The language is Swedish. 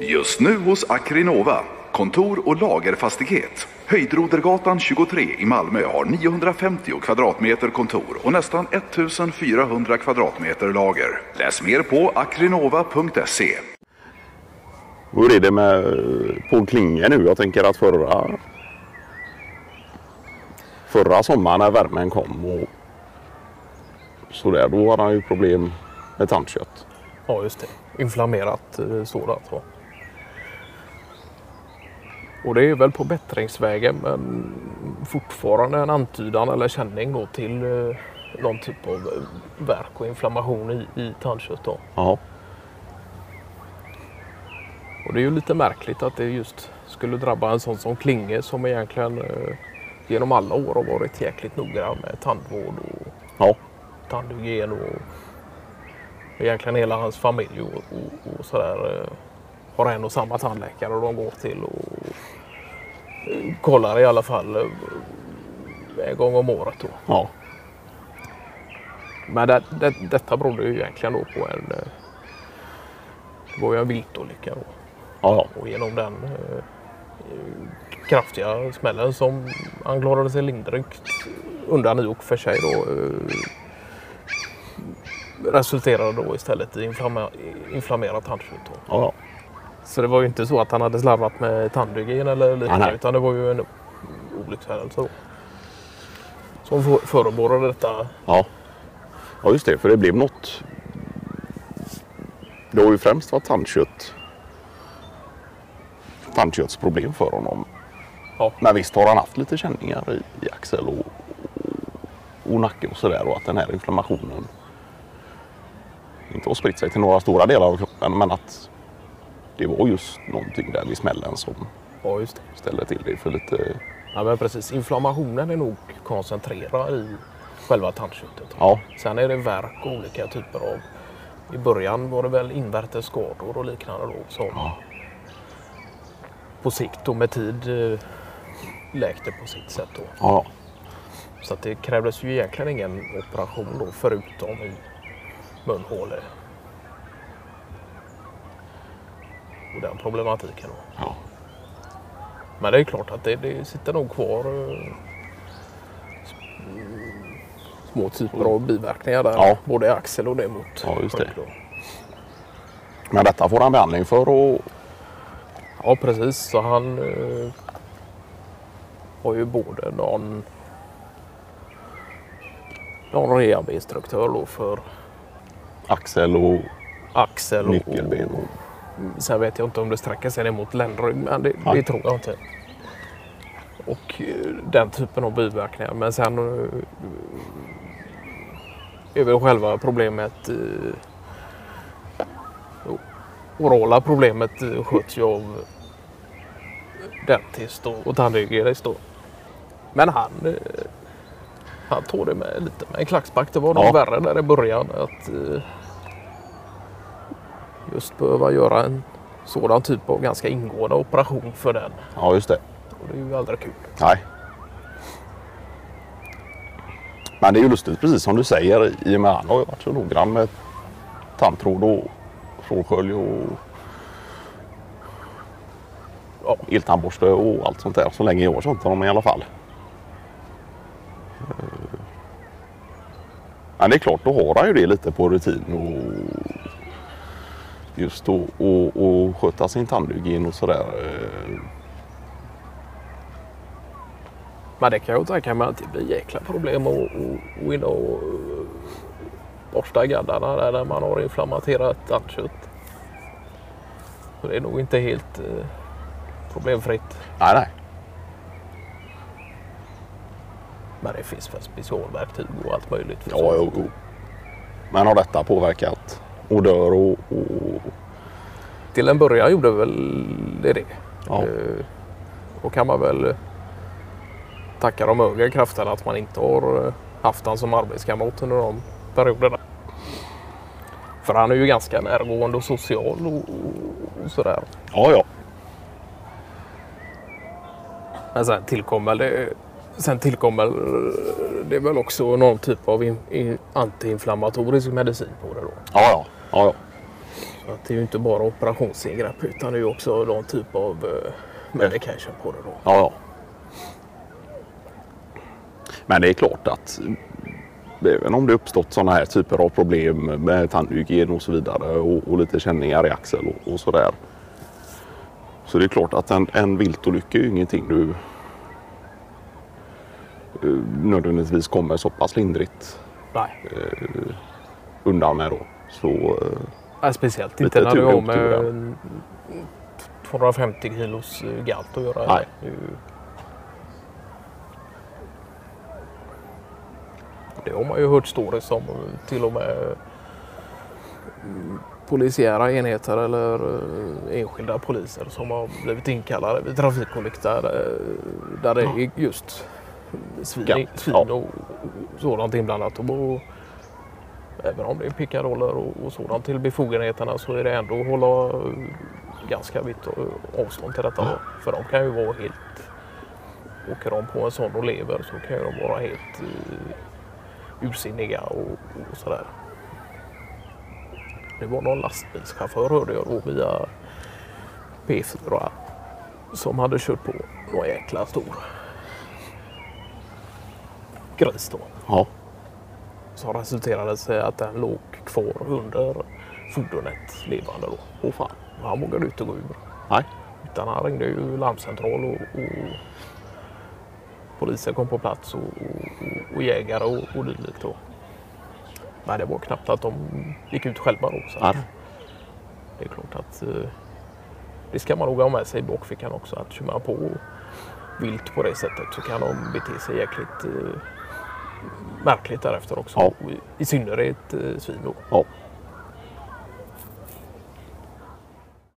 Just nu hos Akrinova. Kontor och lagerfastighet. Höjdrodergatan 23 i Malmö har 950 kvadratmeter kontor och nästan 1400 kvadratmeter lager. Läs mer på akrinova.se. Hur är det med Paul Klinge nu? Jag tänker att förra, förra sommaren när värmen kom och så där, då hade han ju problem med tandkött. Ja, just det. Inflammerat eh, sådant. va. Och det är väl på bättringsvägen men fortfarande en antydan eller känning då till eh, någon typ av eh, värk och inflammation i, i tandkött. Då. Och det är ju lite märkligt att det just skulle drabba en sån som Klinge som egentligen eh, genom alla år har varit jäkligt noggrann med tandvård och Ja. tandhygien och egentligen hela hans familj och, och, och sådär eh, har en och samma tandläkare och de går till och kollar i alla fall eh, en gång om året. Då. Ja. Men det, det, detta berodde ju egentligen då på en eh, det var ju en viltolycka då. Ja, Och genom den eh, kraftiga smällen som han klarade sig lindrigt undan i och för sig då eh, resulterade då istället i inflamma, inflammerat ja. ja. Så det var ju inte så att han hade slarvat med tandhygien eller liknande nej. utan det var ju en olyckshändelse. då. Som för- förebådade detta. Ja. ja, just det. För det blev något. Det har ju främst varit tandkött. Tandköttsproblem för honom. Ja. Men visst har han haft lite känningar i, i axel och, och, och nacke och sådär. Och att den här inflammationen inte har spritt sig till några stora delar av kroppen. Men att det var just någonting där vid smällen som Ja, just det. ställde till det för lite. Ja, men precis. Inflammationen är nog koncentrerad i själva tandköttet. Ja, Sen är det värk och olika typer av... I början var det väl invärtes skador och liknande då som Ja. på sikt och med tid eh, läkte på sitt sätt. Då. ja, Så att det krävdes ju egentligen ingen operation då förutom i munhålor. Och den problematiken. Ja. Men det är klart att det, det sitter nog kvar eh, små typer av biverkningar där. Ja. Både i axel och det mot Ja, just det. Men detta får han behandling för och Ja precis, så han eh, har ju både någon någon rehabinstruktör då för axel och axel och, nyckelben. och sen vet jag inte om det sträcker sig ner mot ländrygg men det, det tror jag inte. Och eh, den typen av biverkningar. Men sen eh, är väl själva problemet eh, orala problemet sköts ju av dentist och, tandhygienist då. Men han, han tog det med lite med en klackspark. Det var nog Ja. värre där i början. Att just behöva göra en sådan typ av ganska ingående operation för den. Ja, just det. Och det är ju aldrig kul. Nej. Men det är ju lustigt precis som du säger i och med att han har ju varit så noggrann med tandtråd och frånskölj och Ja. eltandborste och allt sånt där. Så länge jag har känt honom i alla fall. Eh, Men det är klart, då har han ju det lite på rutin just att och, och sköta sin tandhygien och sådär. eh, Men det kan jag tänka mig att det blir jäkla problem att att gå in och eh, borsta gaddarna där när man har inflammerat tandkött. Så det är nog inte helt eh, problemfritt. Nej, nej. Men det finns väl specialverktyg och allt möjligt. för Ja, jo, jo. Men har detta påverkat odör och, och Till en början gjorde väl det det. Ja. Eh, Och kan man väl tacka de högre krafterna att man inte har eh, haft han som arbetskamrat under de perioderna. För han är ju ganska närgående och social och, och, och sådär. ja, ja. Men sen tillkommer det, sen tillkommer det väl också någon typ av in, in, antiinflammatorisk medicin på det då. Ja, ja. Ja, ja. Att det är ju inte bara operationsingrepp utan det är ju också någon typ av eh, medication på det då. Ja, ja. Men det är klart att även om det uppstått sådana här typer av problem med tandhygien och så vidare och, och lite känningar i axel och, och sådär. Så det är klart att en, en viltolycka är ju ingenting du eh, nödvändigtvis kommer så pass lindrigt Nej, undan med då. Så eh, Nej speciellt inte när du har med otur, ja. en 250 kilos eh, galt att göra. Nej. Det har man ju hört stories om eh, till och med mm, polisiära enheter eller eh, enskilda poliser som har blivit inkallade vid trafikolycka där, det är just svin, svin ja. och sådant inblandat. Och även om det är pickaroller och, och sådant till befogenheterna så är det ändå att hålla ganska vitt avstånd till detta. då. För de kan ju vara helt... Åker de på en sån och lever så kan ju de vara helt uh, ursinniga och, och sådär. Det var någon lastbilschaufför hörde jag då via P4 som hade kört på någon jäkla stor gris då. ja, som resulterade sig att den låg kvar under fordonet levande då. åh fan. Han vågade inte gå ur. Nej, Utan han ringde ju larmcentral och, och polisen kom på plats och, och, och jägare och, och dylikt då. Men det var knappt att de gick ut själva då. Så det är klart att eh, det ska man nog ha med sig i bakfickan också. Att kör man på vilt på det sättet så kan de bete sig jäkligt eh, märkligt därefter också. Ja. I synnerhet eh, svin då. Ja.